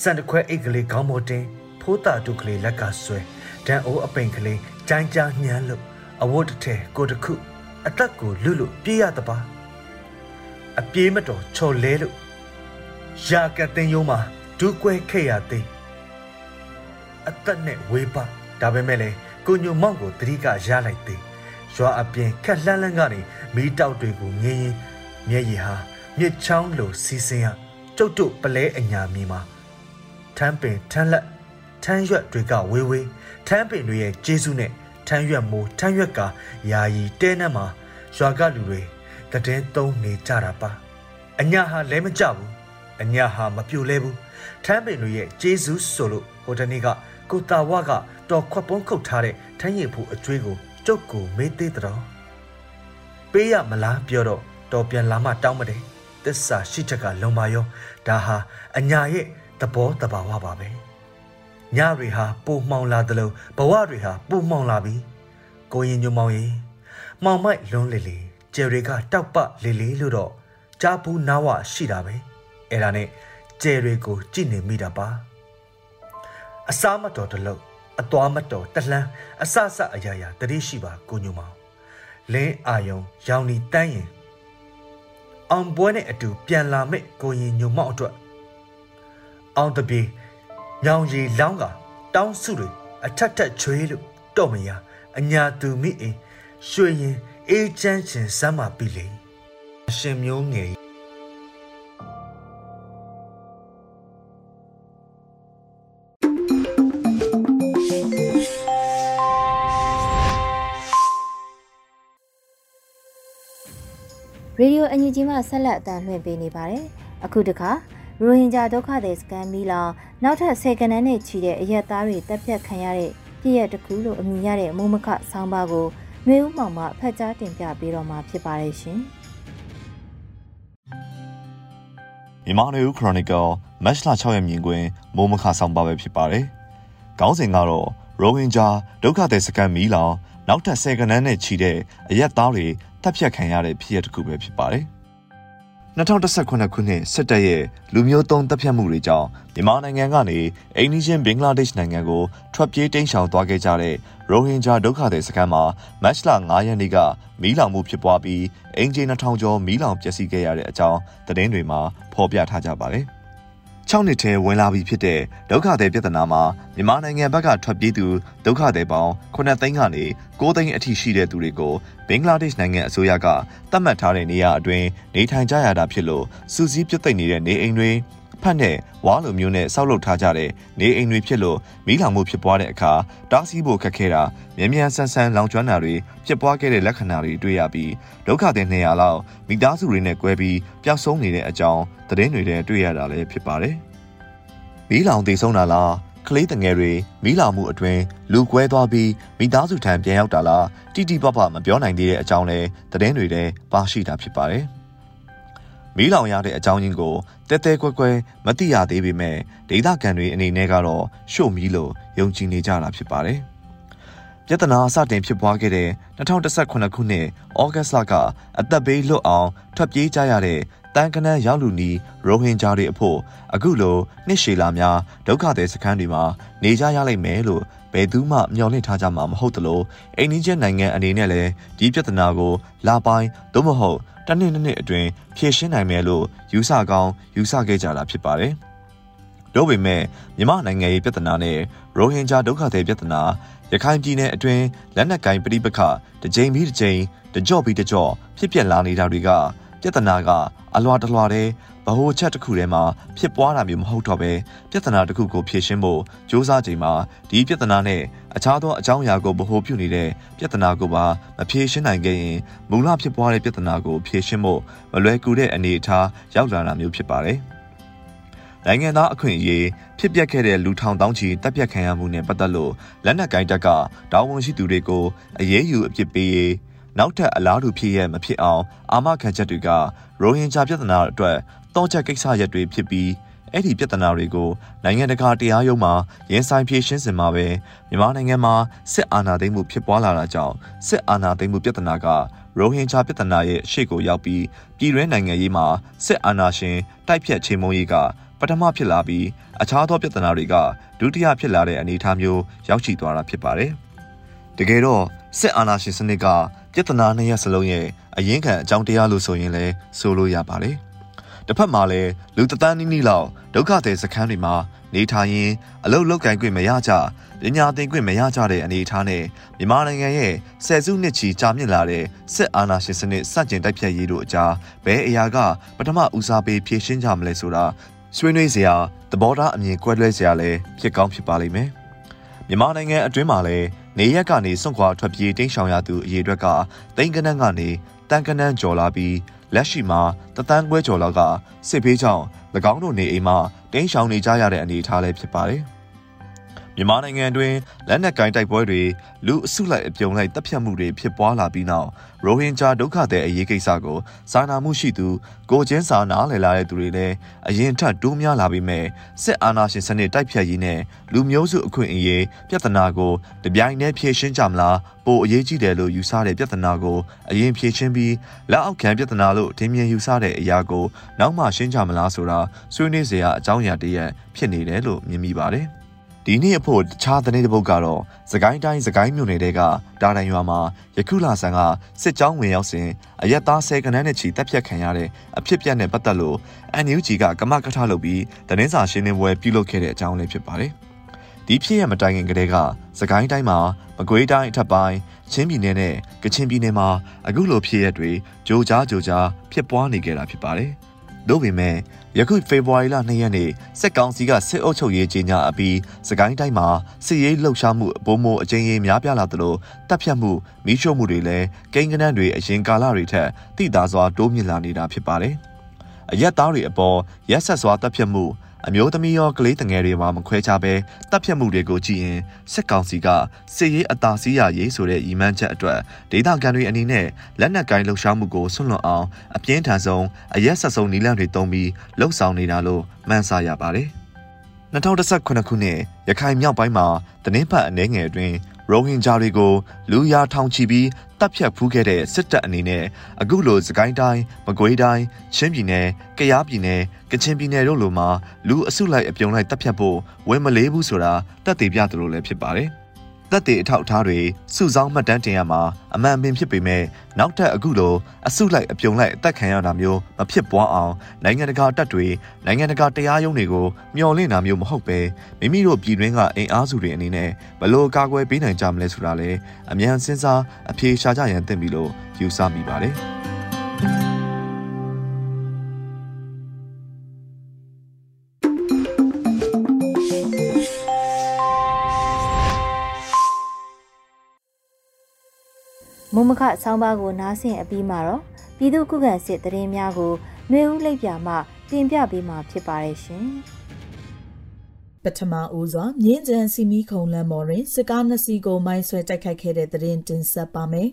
Speaker 4: စံတခွဲအိတ်ကလေးခေါင်းပေါ်တင်ဖိုးတာတုကလေးလက်ကဆွဲဒန်အိုးအပိန်ကလေးကြိုင်းကြားညမ်းလို့အဝတ်တစ်ထည်ကိုတခု အသက်ကိုလွတ်လို့ပြေးရတပါအပြေးမတော်ချော်လဲလို့ ရာကတင်ယုံမှာဒူးကွဲခဲ့ရသေးအသက်နဲ့ဝေးပါဒါပေမဲ့လေကိုညုံမောင်ကိုတတိကရလိုက်သေးရွာအပြင်ခက်လှမ်းလှမ်းကနေမီးတောက်တွေကိုငင်းရင်မျက်ရည်ဟာမြစ်ချောင်းလိုစီးစင်းရကျုပ်တို့ပလဲအညာမီမှာထမ်းပင်ထမ်းလက်ထမ်းရွက်တွေကဝေးဝေးထမ်းပင်တွေရဲ့ကျေးဇူးနဲ့ထမ်းရွက်မိုးထမ်းရွက်ကယာယီတဲနှက်မှာရွာကလူတွေတည်င်းသုံးနေကြတာပါအညာဟာလဲမကြဘူး အညာဟာမပြိုလဲဘူးထမ်းပင်တွေရဲ့ကျေးဇူးဆိုလို့ဟိုတနေ့ကကိုတာဝါကတော်ခွက်ပုံးခုတ်ထားတဲ့ထမ်းရည်ဖို့အကျွေးကိုကျုပ်ကိုမေးသေးတော်ပေးရမလားပြောတော့တော်ပြန်လာမှတောင်းမတယ်သစ္စာရှိချက်ကလုံပါရောဒါဟာအညာရဲ့သဘောတဘာဝပါပဲညတွေဟာပိုမှောင်လာသလိုဘဝတွေဟာပိုမှောင်လာပြီကိုရင်ညုံမောင်ရင်မောင်မိုက်လွန်းလေလေကျယ်တွေကတောက်ပလေလေလို့တော့ကြားဘူးနားဝရှိတာပဲ အဲ့ဒါနဲ့ကျယ်တွေကိုကြည့်နေမိတာပါအစားမတော်တလို့အသွားမတော်တလှမ်းအဆဆအရာရာတတိရှိပါကိုညုံမောင်လင်းအာယုံရောင်နီတန်းရင်အောင်ပွဲနဲ့အတူပြန်လာမဲ့ကိုရင်ညုံမောင်အတွက်အောင်တပြေညောင်ရီလောင်းကတောင်းစုတွေအထက်ထက်ချွေးလို့တော့မရအညာသူမိအိမ်ရွှေရင်အေးချမ်းချင်စမ်းပါပြီလေအရှင်မျိုးငယ်
Speaker 1: ရေဒီယိုအန်ယူဂျီမှဆက်လက်အသံလွှင့်ပေးနေပါတယ်။အခုတခါရိုဟင်ဂျာဒုက္ခသည်စကန်မီလောင်နောက်ထပ်ဆယ်ကနန်းနဲ့ချီတဲ့အရက်သားတွေတပ်ဖြတ်ခံရတဲ့ပြည်ရတစ်ခုလို့အမည်ရတဲ့မုံမခဆောင်းပါးကိုမျိုးဦးမောင်မှဖတ်ကြားတင်ပြပေးတော့မှာဖြစ်ပါတယ်ရှင်။
Speaker 5: မြန်မာနေဦးခရိုနီကယ်မတ်လ6ရက်မြင်ကွင်းမိုးမခဆောင်ပါပဲဖြစ်ပါတယ်။ခေါင်းစဉ်ကတော့ရိုဟင်ဂျာဒုက္ခသည်စခန်းမီလောင်နောက်ထပ်ဆယ်ကနန်းနဲ့ချီတဲ့အရက်သားတွေ တပ်ဖြတ်ခံရတဲ့ဖြစ်ရပ်တစ်ခုပဲဖြစ်ပါတယ်။2019ခုနှစ်စစ်တပ်ရဲ့လူမျိုးတုံးတပ်ဖြတ်မှုတွေကြောင့်မြန်မာနိုင်ငံကနေအိန္ဒိယဘင်္ဂလားဒေ့ရှ်နိုင်ငံကိုထွက်ပြေးတိမ်းရှောင်သွားခဲ့ကြတဲ့ရိုဟင်ဂျာဒုက္ခသည်စခန်းမှာမတ်လ9ရက်နေ့ကမီးလောင်မှုဖြစ်ပွားပြီးအင်ဂျင်2000ကျော်မီးလောင်ပျက်စီးခဲ့ရတဲ့အကြောင်းသတင်းတွေမှာဖော်ပြထားကြပါတယ်။ 6နှစ်ထဲဝင်လာပြီဖြစ်တဲ့ဒုက္ခသည်ပြဿနာမှာမြန်မာနိုင်ငံဘက်ကထွက်ပြေးသူဒုက္ခသည်ပေါင်း9သိန်းကနေ9သိန်းအထိရှိတဲ့သူတွေကိုဘင်္ဂလားဒေ့ရှ်နိုင်ငံအစိုးရကသတ်မှတ်ထားတဲ့နေရာအတွင်းနေထိုင်ကြရတာဖြစ်လို့စူးစီးပြတ်သိမ့်နေတဲ့နေအိမ်တွေ ဖတ်နဲ့ဝါလိုမျိုးနဲ့ဆောက်လုပ်ထားကြတဲ့နေအိမ်တွေဖြစ်လို့မိလောင်မှုဖြစ်ပွားတဲ့အခါတားဆီးဖို့ခက်ခဲတာမြန်မြန်ဆန်းဆန်းလောင်ကျွမ်းတာတွေဖြစ်ပွားခဲ့တဲ့လက္ခဏာတွေတွေ့ရပြီးဒုက္ခသည်200လောက်မိသားစုတွေနဲ့꿰ပြီးပျောက်ဆုံးနေတဲ့အကြောင်းသတင်းတွေနဲ့တွေ့ရတာလည်းဖြစ်ပါတယ်။မိလောင်တည်ဆုံးတာလားကလေးတငယ်တွေမိလာမှုအတွင်းလူကွဲသွားပြီးမိသားစုထံပြန်ရောက်တာလားတိတိပပမပြောနိုင်သေးတဲ့အကြောင်းလဲသတင်းတွေထဲပါရှိတာဖြစ်ပါတယ်။ မီးလောင်ရတဲ့အကြောင်းရင်းကိုတဲတဲကွဲကွဲမသိရသေးပေမဲ့ဒေသခံတွေအနေနဲ့ကတော့ရှို့မီးလို့ယုံကြည်နေကြတာဖြစ်ပါတယ်။ပြဿနာအစတင်ဖြစ်ပွားခဲ့တဲ့2018ခုနှစ်ဩဂတ်လကအသက်ဘေးလွတ်အောင်ထွက်ပြေးကြရတဲ့တန်ကနန်းရောက်လူနီရိုဟင်ဂျာတွေအဖို့အခုလိုနှစ်ရှည်လာများဒုက္ခသည်စခန်းတွေမှာနေကြရလိမ့်မယ်လို့ဘယ်သူမှမျှော်လင့်ထားကြမှာမဟုတ်သလိုအိန္ဒိယနိုင်ငံအနေနဲ့လည်းဒီပြဿနာကိုလာပိုင်းသို့မဟုတ် တစ်နှစ်နှစ်နှစ်အတွင်းဖြေရှင်းနိုင်မယ်လို့ယူဆကောင်းယူဆခဲ့ကြတာဖြစ်ပါတယ်။တို့ပေမဲ့မြန်မာနိုင်ငံရဲ့ပြဿနာနဲ့ရိုဟင်ဂျာဒုက္ခသည်ပြဿနာရခိုင်ပြည်နယ်အတွင်းလက်နက်ကိုင်ပြိပခတစ်ကြိမ်ပြီးတစ်ကြိမ်တကြော့ပြီးတကြော့ဖြစ်ပျက်လာနေတာတွေက ပြဿနာကအလွာတလွာတဲ့ဗဟိုချက်တစ်ခုထဲမှာဖြစ်ပွားတာမျိုးမဟုတ်တော့ပဲပြဿနာတစ်ခုကိုဖြေရှင်းဖို့စ조사ချိန်မှာဒီပြဿနာနဲ့အခြားသောအကြောင်းအရာကိုဗဟိုပြုနေတဲ့ပြဿနာကိုပါမဖြေရှင်းနိုင်ခဲ့ရင်မူလဖြစ်ပွားတဲ့ပြဿနာကိုဖြေရှင်းဖို့မလွယ်ကူတဲ့အနေအထားရောက်လာတာမျိုးဖြစ်ပါတယ်။နိုင်ငံသားအခွင့်အရေးဖြစ်ပျက်ခဲ့တဲ့လူထောင်တောင်းချီတပ်ပြတ်ခံရမှုနဲ့ပတ်သက်လို့လက်နက်ကိုင်တပ်ကတာဝန်ရှိသူတွေကိုအရေးယူအပြစ်ပေးရေး နောက်ထပ်အလားတူဖြစ်ရမဖြစ်အောင်အာမခံချက်တွေကရိုဟင်ဂျာပြဿနာအတွက်တောချက်ကိစ္စရပ်တွေဖြစ်ပြီးအဲ့ဒီပြဿနာတွေကိုနိုင်ငံတကာတရားရုံးမှာရင်ဆိုင်ဖြေရှင်းစင်မှာပဲမြန်မာနိုင်ငံမှာစစ်အာဏာသိမ်းမှုဖြစ်ပွားလာတာကြောင့်စစ်အာဏာသိမ်းမှုပြဿနာကရိုဟင်ဂျာပြဿနာရဲ့ရှေ့ကိုရောက်ပြီးပြည်တွင်းနိုင်ငံရေးမှာစစ်အာဏာရှင်တိုက်ဖြတ်ချိန်မုံရေးကပထမဖြစ်လာပြီးအခြားသောပြဿနာတွေကဒုတိယဖြစ်လာတဲ့အနေအထားမျိုးရောက်ရှိသွားတာဖြစ်ပါတယ်။တကယ်တော့စစ်အာဏာရှင်စနစ်က ပြဿနာနှစ်ရပ်စလုံးရဲ့အရင်းခံအကြောင်းတရားလို့ဆိုရင်လည်းဆိုလို့ရပါတယ်။တစ်ဖက်မှာလည်းလူတသန်းနီးနီးလောက်ဒုက္ခသည်စခန်းတွေမှာနေထိုင်ရင်းအလုတ်လောက်ကင်ခွင့်မရကြပညာသင်ခွင့်မရကြတဲ့အနေအထားနဲ့မြန်မာနိုင်ငံရဲ့ဆယ်စုနှစ်ချီကြာမြင့်လာတဲ့စစ်အာဏာရှင်စနစ်စတင်တိုက်ဖြတ်ရေးတို့အကြားဘယ်အရာကပထမဦးစားပေးဖြည့်ရှင်းကြမလဲဆိုတာဆွေးနွေးစရာသဘောထားအမြင်ကွဲလွဲစရာလည်းဖြစ်ကောင်းဖြစ်ပါလိမ့်မယ်မြန်မာနိုင်ငံအတွင်းမှာလည်း နေရက်ကနေစွန့်ခွာထွက်ပြေးတိမ်းရှောင်ရသူအရေအတွက်ကတိန်ကနန်းကနေတန်ကနန်းကျော်လာပြီးလက်ရှိမှာတသန်းခွဲကျော်လောက်ကစစ်ဖေးကြောင့်၎င်းတို့နေအိမ်မှာတိမ်းရှောင်နေကြရတဲ့အနေအထားလည်းဖြစ်ပါတယ်။ မြန်မာနိုင်ငံတွင်လက်နက်ကင်တိုက်ပွဲတွေလူအစုလိုက်အပြုံလိုက်တပ်ဖြတ်မှုတွေဖြစ်ပွားလာပြီးနောက်ရိုဟင်ဂျာဒုက္ခသည်အရေးကိစ္စကိုစာနာမှုရှိသူကိုချင်းစာနာလည်လာတဲ့သူတွေလည်းအရင်ထပ်တိုးများလာပြီးမဲ့စစ်အာဏာရှင်စနစ်တိုက်ဖြတ်ရေးနဲ့လူမျိုးစုအခွင့်အရေးပြဿနာကိုတပြိုင်တည်းဖြေရှင်းကြမလားပိုအရေးကြီးတယ်လို့ယူဆတဲ့ပြဿနာကိုအရင်ဖြေရှင်းပြီးလက်အောက်ခံပြဿနာလို့ထင်မြင်ယူဆတဲ့အရာကိုနောက်မှရှင်းကြမလားဆိုတာဆွေးနွေးစရာအကြောင်းအရာတည်းရဖြစ်နေတယ်လို့မြင်မိပါတယ်။ ဒီနေ့အဖို့တခြားသတင်းတစ်ပုဒ်ကတော့စကိုင်းတိုင်းစကိုင်းမြို့နယ်တဲကတာတိုင်ရွာမှာယခုလာဆန်ကစစ်ကြောင်းဝင်ရောက်စဉ်အရက်သားဆယ်ကနန်းနဲ့ချီတပ်ဖြတ်ခံရတဲ့အဖြစ်ပြက်နဲ့ပတ်သက်လို့ NUG ကကမကထလုပ်ပြီးသတင်းစာရှင်းလင်းပွဲပြုလုပ်ခဲ့တဲ့အကြောင်းလည်းဖြစ်ပါတယ်။ဒီဖြစ်ရမတိုင်ခင်ကတည်းကစကိုင်းတိုင်းမှာမကွေးတိုင်းအထက်ပိုင်းချင်းပြည်နယ်နဲ့ကချင်ပြည်နယ်မှာအခုလိုဖြစ်ရတွေကြိုကြားကြိုကြားဖြစ်ပွားနေကြတာဖြစ်ပါတယ်။ သို့ပေမဲ့ယခုဖေဖော်ဝါရီလ2ရက်နေ့စစ်ကောင်စီကစစ်အုပ်ချုပ်ရေးကြီးညာအပြီးစကိုင်းတိုင်းမှာစစ်ရေးလှုပ်ရှားမှုအပေါ်မိုအကျဉ်းရေးများပြားလာသလိုတပ်ဖြတ်မှုမိရှို့မှုတွေလည်းကိန်းကနန်းတွေအရင်ကာလတွေထက်တိတာစွာတိုးမြင့်လာနေတာဖြစ်ပါတယ်။အရက်သားတွေအပေါ်ရက်ဆက်စွာတပ်ဖြတ်မှု အမျိုးသမီးရောကလေးတငယ်တွေမှာမခွဲခြားပဲတပ်ဖြတ်မှုတွေကိုကြည့်ရင်စစ်ကောင်စီကစစ်ရေးအသာစီးရရေးဆိုတဲ့ဤမှန်းချက်အတွက်ဒေသခံတွေအနေနဲ့လက်နက်ကိုင်းလှုပ်ရှားမှုကိုဆွန့်လွတ်အောင်အပြင်းထန်ဆုံးအရက်ဆက်ဆုံးနီလန့်တွေတုံးပြီးလှုပ်ဆောင်နေတာလို့မှန်းဆရပါတယ်။2019ခုနှစ်ရခိုင်မြောက်ပိုင်းမှာတနင်္ဖတ်အနေငယ်အတွင်း ရိုဟင်ဂျာတွေကိုလူရာထောင်ချီပြီးတပ်ဖြတ်ဖူးခဲ့တဲ့စစ်တပ်အနေနဲ့အခုလိုစကိုင်းတိုင်းမကွေးတိုင်းချင်းပြည်နယ်ကယားပြည်နယ်ကချင်ပြည်နယ်တို့လိုမှာလူအစုလိုက်အပြုံလိုက်တပ်ဖြတ်ဖို့ဝယ်မလေးဘူးဆိုတာတပ်တည်ပြသလိုလည်းဖြစ်ပါတယ် သက်သေအထောက်အထားတွေစုဆောင်းမှတ်တမ်းတင်ရမှာအမှန်ပင်ဖြစ်ပေမဲ့နောက်ထပ်အခုလိုအစုလိုက်အပြုံလိုက်အသက်ခံရတာမျိုးမဖြစ်ပွားအောင်နိုင်ငံတကာတပ်တွေနိုင်ငံတကာတရားရုံးတွေကိုမျှော်လင့်တာမျိုးမဟုတ်ပဲမိမိတို့ပြည်တွင်းကအင်အားစုတွေအနေနဲ့ဘလို့ကာကွယ်ပေးနိုင်ကြမလဲဆိုတာလည်းအမြန်စဉ်းစားအပြေရှားကြရန်သင့်ပြီလို့ယူဆမိပါတယ်။
Speaker 1: မုံမခဆောင်းပါးကိုနားဆင်အပြီးမှာတော့ပြည်သူ့ခုခံစစ်တရင်များကိုနှွေဦးလိပ်ပြမှတင်ပြပေးမှာဖြစ်ပါတယ်ရှင်
Speaker 6: ပထမဦးစွာမြင်းကြံစီမီခုံလမ်းမော်တွင်စစ်ကားနှစ်စီးကိုမိုင်းဆွဲတိုက်ခိုက်ခဲ့တဲ့တရင်တင်ဆက်ပါမယ်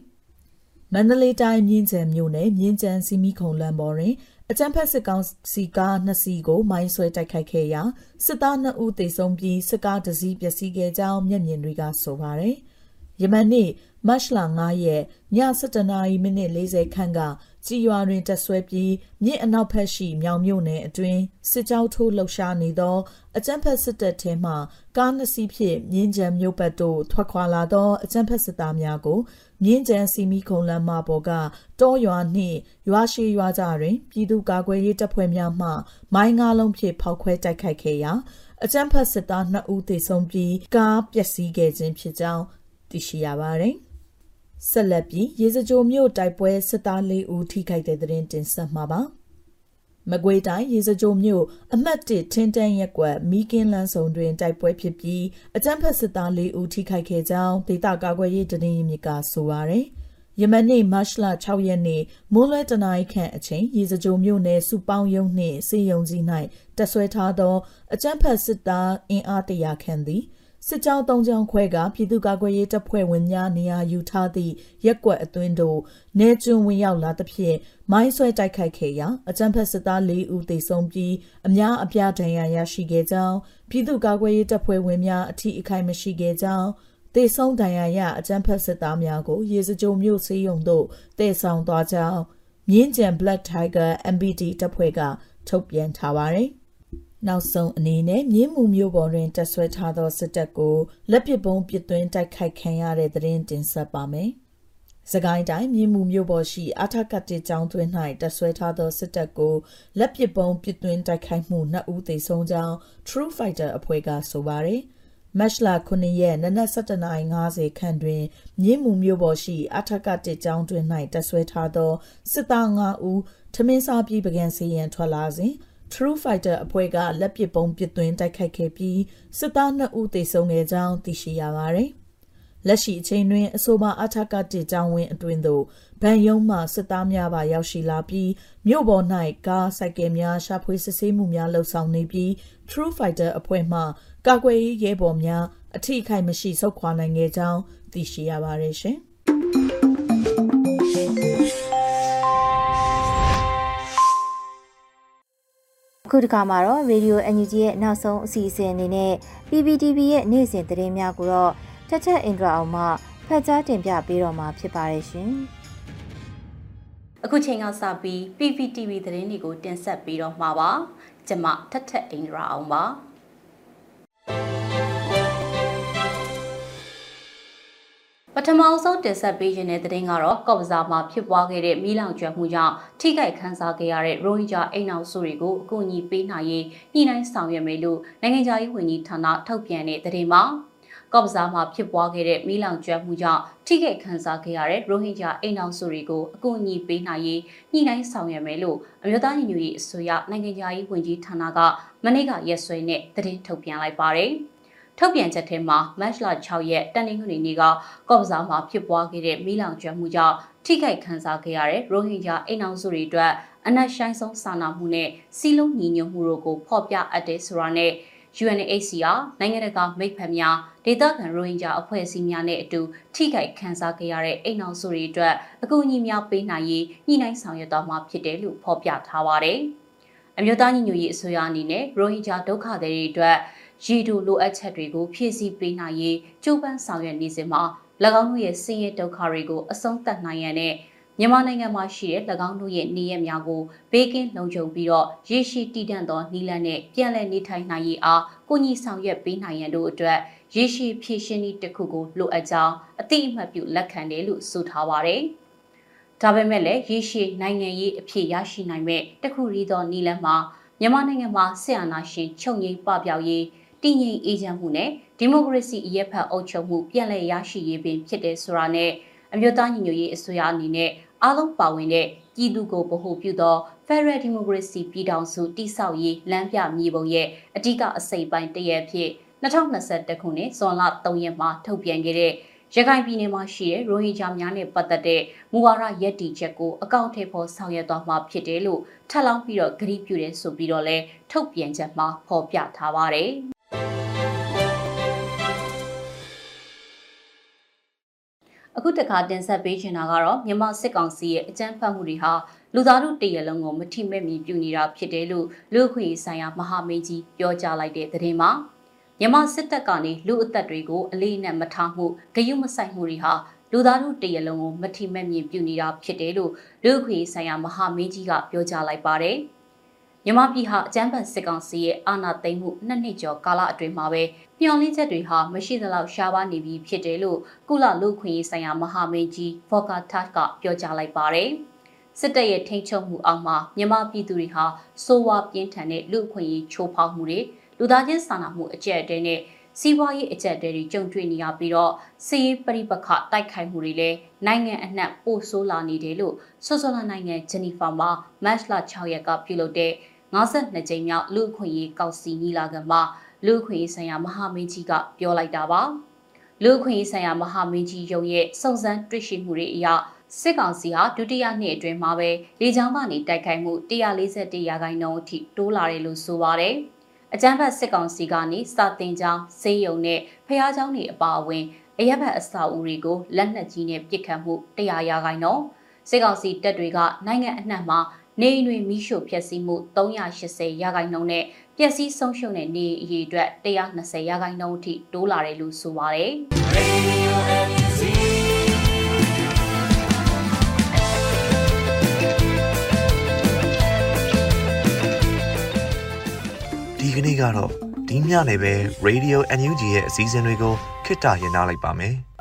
Speaker 6: ။မန္တလေးတိုင်းမြင်းကြံမြို့နယ်မြင်းကြံစီမီခုံလမ်းမော်တွင်အကြမ်းဖက်စစ်ကောင်စီကားနှစ်စီးကိုမိုင်းဆွဲတိုက်ခိုက်ခဲ့ရာစစ်သား2ဦးသေဆုံးပြီးစစ်ကားတစ်စီးပျက်စီးခဲ့ကြောင်းမျက်မြင်တွေကဆိုပါတယ်။ ယမန်နေ့မတ်လ9ရက်ည7:40မိနစ်40ခန့်ကကြည်ရွာတွင်တက်ဆွဲပြီးမြစ်အနောက်ဘက်ရှိမြောင်မြို့နယ်အတွင်းစစ်ကြောင်းထိုးလှုပ်ရှားနေသောအကြမ်းဖက်စစ်တပ်ထဲမှကားနှစ်စီးဖြင့်မြင်းကြံမြို့ဘက်သို့ထွက်ခွာလာသောအကြမ်းဖက်စစ်သားများကိုမြင်းကြံစီမီခုံလမ်းမပေါ်ကတောရွာနှင့်ရွာရှိရွာကြတွင်ပြည်သူ့ကာကွယ်ရေးတပ်ဖွဲ့များမှမိုင်းငါးလုံးဖြင့်ဖောက်ခွဲတိုက်ခိုက်ခဲ့ရာအကြမ်းဖက်စစ်သား2ဦးသေဆုံးပြီးကားပျက်စီးခဲ့ခြင်းဖြစ်ကြောင်း သိရှိရပါသည်ဆက်လက်ပြီးရေစကြိုမြို့တိုက်ပွဲစစ်သား၄ဦးထိခိုက်တဲ့တဲ့တင်ဆက်မှာပါမကွေးတိုင်းရေစကြိုမြို့အမှတ်1ထင်းတန်းရက်ကွက်မီကင်းလန်းဆောင်တွင်တိုက်ပွဲဖြစ်ပြီးအကြမ်းဖက်စစ်သား၄ဦးထိခိုက်ခဲ့ကြောင်းဒေသကာကွယ်ရေးတရင်မြစ်ကဆိုပါရယ်ယမနေ့မတ်လ6ရက်နေ့မိုးလွဲတနာရီခန့်အချိန်ရေစကြိုမြို့နယ်စုပေါင်းယုံနှင့်စေယုံကြီး၌တက်ဆွဲထားသောအကြမ်းဖက်စစ်သားအင်အားတရာခန့်သည် စစ်ကြောင်း၃ကြောင်းခွဲကပြည်သူ့ကာကွယ်ရေးတပ်ဖွဲ့ဝင်များနေရာယူထားသည့်ရက်ကွက်အတွင်းသို့နေကျွန်းဝင်ရောက်လာသဖြင့်မိုင်းဆွဲတိုက်ခိုက်ခဲ့ရာအကြမ်းဖက်စစ်သား၄ဦးသေဆုံးပြီးအများအပြားဒဏ်ရာရရှိခဲ့ကြောင်းပြည်သူ့ကာကွယ်ရေးတပ်ဖွဲ့ဝင်များအထီးအခိုက်မရှိခဲ့ကြောင်းတေဆုံးဒဏ်ရာရအကြမ်းဖက်စစ်သားများကိုရေစကြိုမြို့စေးရုံသို့တည်ဆောင်သွားကြောင်းမြင်းကြံ Black Tiger MBD တပ်ဖွဲ့ကထုတ်ပြန်ထားပါတယ်။ နောက်ဆုံးအနေနဲ့မြင်းမှုမျိုးပေါ်တွင်တက်ဆွဲထားသောစစ်တပ်ကိုလက်ပစ်ပုံးပစ်သွင်းတိုက်ခိုက်ခံရတဲ့သတင်းတင်ဆက်ပါမယ်။စကိုင်းတိုင်းမြင်းမှုမျိုးပေါ်ရှိအာထကတ်တေကျောင်းတွင်၌တက်ဆွဲထားသောစစ်တပ်ကိုလက်ပစ်ပုံးပစ်သွင်းတိုက်ခိုက်မှုနှစ်ဦးသေဆုံးကြောင်း True Fighter အဖွဲ့ကဆိုပါတယ်။မတ်လ9ရက်နနက်7:50ခန့်တွင်မြင်းမှုမျိုးပေါ်ရှိအထက်ကတစ်ကျောင်းတွင်၌တက်ဆွဲထားသောစစ်သား9ဦးထမင်းစားပြီးပကံစီရန်ထွက်လာစဉ် True Fighter အဖွဲ့ကလက်ပစ်ပုံးပစ်သွင်းတိုက်ခိုက်ခဲ့ပြီးစစ်သား2ဦးသေဆုံးခဲ့ကြောင်းသိရှိရပါတယ်။လက်ရှိအချိန်တွင်အဆိုပါအထက်ကတစ်ကြောင်းဝင်းအတွင်သို့ဗန်ယုံမှစစ်သားများပါရောက်ရှိလာပြီးမြို့ပေါ်၌ကားစိုက်ကယ်များရှာဖွေစစ်ဆေးမှုများလှုပ်ဆောင်နေပြီး True Fighter အဖွဲ့မှကာကွယ်ရေးရဲဘော်များအထီးခိုင်မရှိဆုတ်ခွာနိုင်ခဲ့ကြောင်းသိရှိရပါတယ်ရှင်
Speaker 1: အခုတခါမှာတော့ Radio NUG ရဲ့နောက်ဆုံးအစီအစဉ်အနေနဲ့ PPTV ရဲ့နေ့စဉ်သတင်းများကိုတော့တက်ချက်အင်ဒရာအောင်မှဖတ်ကြားတင်ပြပေးတော့မှာဖြစ်ပါတယ်ရှင်။
Speaker 7: အခုချိန်ကစပြီး PPTV သတင်းတွေကိုတင်ဆက်ပေးတော့မှာပါ။ကျွန်မထက်ထက်အင်ဒရာအောင်ပါ။ ပထမဆုံးတင်ဆက်ပေးခြင်းတဲ့သတင်းကတော့ကော့ပဇာမှာဖြစ်ပွားခဲ့တဲ့မီးလောင်ကျွမ်းမှုကြောင့်ထိခိုက်ခန်းစားခဲ့ရတဲ့ရိုဟင်ဂျာအိမ်အောင်စုတွေကိုအကူအညီပေးနိုင်ရေးညှိနှိုင်းဆောင်ရွက်မယ်လို့နိုင်ငံခြားရေးဝန်ကြီးဌာနထုတ်ပြန်တဲ့သတင်းမှာကော့ပဇာမှာဖြစ်ပွားခဲ့တဲ့မီးလောင်ကျွမ်းမှုကြောင့်ထိခိုက်ခန်းစားခဲ့ရတဲ့ရိုဟင်ဂျာအိမ်အောင်စုတွေကိုအကူအညီပေးနိုင်ရေးညှိနှိုင်းဆောင်ရွက်မယ်လို့အမျိုးသားညီညွတ်ရေးအစိုးရနိုင်ငံခြားရေးဝန်ကြီးဌာနကမနေ့ကရက်စွဲနဲ့သတင်းထုတ်ပြန်လိုက်ပါတယ်။ ထုတ်ပြန်ချက်ထဲမှာမတ်လ6ရက်တနင်္ဂနွေနေ့ကကော့ပဇာမှာဖြစ်ပွားခဲ့တဲ့မီးလောင်ကျွမ်းမှုကြောင့်ထိခိုက်ခံစားခဲ့ရတဲ့ရိုဟင်ဂျာအိမ်အောင်စုတွေအတွက်အနက်ရှိုင်းဆုံးစာနာမှုနဲ့စီလုံးညီညွတ်မှုတို့ကိုဖော်ပြအပ်တဲ့ဆိုတာနဲ့ UNHCR နိုင်ငံတကာမိတ်ဖက်များဒေသခံရိုဟင်ဂျာအဖွဲ့အစည်းများနဲ့အတူထိခိုက်ခံစားခဲ့ရတဲ့အိမ်အောင်စုတွေအတွက်အကူအညီများပေးနိုင်ရေးညှိနှိုင်းဆောင်ရွက်သွားမှာဖြစ်တယ်လို့ဖော်ပြထားပါတယ်။အမျိုးသားညီညွတ်ရေးအစိုးရအနေနဲ့ရိုဟင်ဂျာဒုက္ခသည်တွေအတွက် ရည်တူလိုအပ်ချက်တွေကိုဖြည့်ဆည်းပေးနိုင်ရေးကြိုးပမ်းဆောင်ရွက်နေစဉ်မှာ၎င်းတို့ရဲ့ဆင်းရဲဒုက္ခတွေကိုအဆုံးသတ်နိုင်ရတဲ့မြန်မာနိုင်ငံမှာရှိတဲ့၎င်းတို့ရဲ့နေရများကိုဘေးကင်းလုံခြုံပြီးတော့ရရှိတည်တံ့သောနီလန်နဲ့ပြန်လည်နေထိုင်နိုင်ရေးအားကိုညီဆောင်ရွက်ပေးနိုင်ရန်တို့အတွက်ရရှိဖြည့်ရှင်းနည်းတစ်ခုကိုလိုအပ်ကြောင်းအတိအမှတ်ပြုလက်ခံတယ်လို့ဆိုထားပါတယ်။ဒါပေမဲ့လည်းရရှိနိုင်ငံရေးအဖြစ်ရရှိနိုင်မဲ့တခုရီသောနီလန်မှာမြန်မာနိုင်ငံမှာဆရာနာရှင်ချုပ်ငိမ့်ပပျောက်ရေး တည်ငြိမ်အေးချမ်းမှုနဲ့ဒီမိုကရေစီအရက်ဖက်အုပ်ချုပ်မှုပြန်လည်ရရှိရေးပင်ဖြစ်တဲ့ဆိုတာနဲ့အမျိုးသားညီညွတ်ရေးအစိုးရအနေနဲ့အားလုံးပါဝင်တဲ့ပြည်သူကိုဗဟုပြုသော Federal Democracy ပြည်ထောင်စုတည်ဆောက်ရေးလမ်းပြမြေပုံရဲ့အဓိကအစိပ်ပိုင်းတရက်ဖြစ်2021ခုနှစ်ဇွန်လ3ရက်မှာထုတ်ပြန်ခဲ့တဲ့ရခိုင်ပြည်နယ်မှာရှိတဲ့ရိုဟင်ဂျာများနဲ့ပတ်သက်တဲ့မူဝါဒရည်တည်ချက်ကိုအကောင့်ထဲပေါ်ဆောင်ရွက်သွားမှာဖြစ်တယ်လို့ထပ်လောင်းပြီးတော့ဂရုပြုတယ်ဆိုပြီးတော့လဲထုတ်ပြန်ချက်မှာဖော်ပြထားပါတယ်။ အခုတခါတင်ဆက်ပေးချင်တာကတော့မြန်မာစစ်ကောင်စီရဲ့အကြမ်းဖက်မှုတွေဟာလူသားတို့တရလုံးကိုမထိမဲ့မြည်ပြုနေတာဖြစ်တယ်လို့လူ့ခွင့်ဆိုင်ရာမဟာမင်းကြီးပြောကြားလိုက်တဲ့သတင်းမှာမြန်မာစစ်တပ်ကနေလူအသက်တွေကိုအလေးနဲ့မထားမှုဂယုမဆိုင်မှုတွေဟာလူသားတို့တရလုံးကိုမထိမဲ့မြည်ပြုနေတာဖြစ်တယ်လို့လူ့ခွင့်ဆိုင်ရာမဟာမင်းကြီးကပြောကြားလိုက်ပါတယ်။ မြန်မာပြည်ဟာအကြမ်းဖက်စစ်ကောင်စီရဲ့အာဏာသိမ်းမှုနှစ်နှစ်ကျော်ကာလအတွင်းမှာပဲမျှော်လင့်ချက်တွေဟာမရှိသလောက်ရှားပါနေပြီဖြစ်တယ်လို့ကုလလူခွင့်ရေးဆိုင်ရာမဟာမင်းကြီးဖော်ကာထတ်ကပြောကြားလိုက်ပါတယ်။စစ်တပ်ရဲ့ထိန်းချုပ်မှုအောက်မှာမြန်မာပြည်သူတွေဟာစိုးဝါပြင်းထန်တဲ့လူခွင့်ရေးချိုးဖောက်မှုတွေလူသားချင်းစာနာမှုအကျက်တဲနဲ့စီးပွားရေးအကျက်တဲတွေကြုံတွေ့နေရပြီးတော့စီးရေးပရိပခတိုက်ခိုက်မှုတွေလည်းနိုင်ငံအနှံ့ပို့ဆိုးလာနေတယ်လို့ဆွစ်ဇာလန်နိုင်ငံဂျနီဖာမှာမတ်လ6ရက်ကပြုလုပ်တဲ့ 52ကြိမ်မြောက်လူ့အခွင့်အရေးကောင်စီညီလာခံမှာလူ့အခွင့်အရေးဆိုင်ရာမဟာမင်းကြီးကပြောလိုက်တာပါလူ့အခွင့်အရေးဆိုင်ရာမဟာမင်းကြီးရုံရဲ့စုံစမ်းတွေ့ရှိမှုတွေအရစစ်ကောင်စီဟာဒုတိယနှစ်အတွင်းမှာပဲလေကြောင်းကနေတိုက်ခိုက်မှု141ရာခိုင်နှုန်းအထိတိုးလာတယ်လို့ဆိုပါတယ်အကြမ်းဖက်စစ်ကောင်စီကနေစာတင်ကြောင်းစေယုံနဲ့ဖျားเจ้าတွေအပါအဝင်အရက်ဘတ်အစာအုပ်တွေကိုလက်နက်ကြီးနဲ့ပစ်ခတ်မှု100ရာခိုင်နှုန်းစစ်ကောင်စီတပ်တွေကနိုင်ငံအနှံ့မှာ နေအိမ်တွေမိရှို့ဖျက်ဆီးမှု380ရာခိုင်နှုန်းနဲ့ပျက်စီးဆုံးရှုံးတဲ့နေအရေအတွက်120ရာခိုင်နှုန်းအထိတိုးလာတယ်လို့ဆိုပါတယ်။
Speaker 5: ဒီကနေ့ကတော့ဒီညနေပဲ Radio NUG ရဲ့အစည်းအဝေးကိုခਿੱတရရနိုင်ပါမယ်။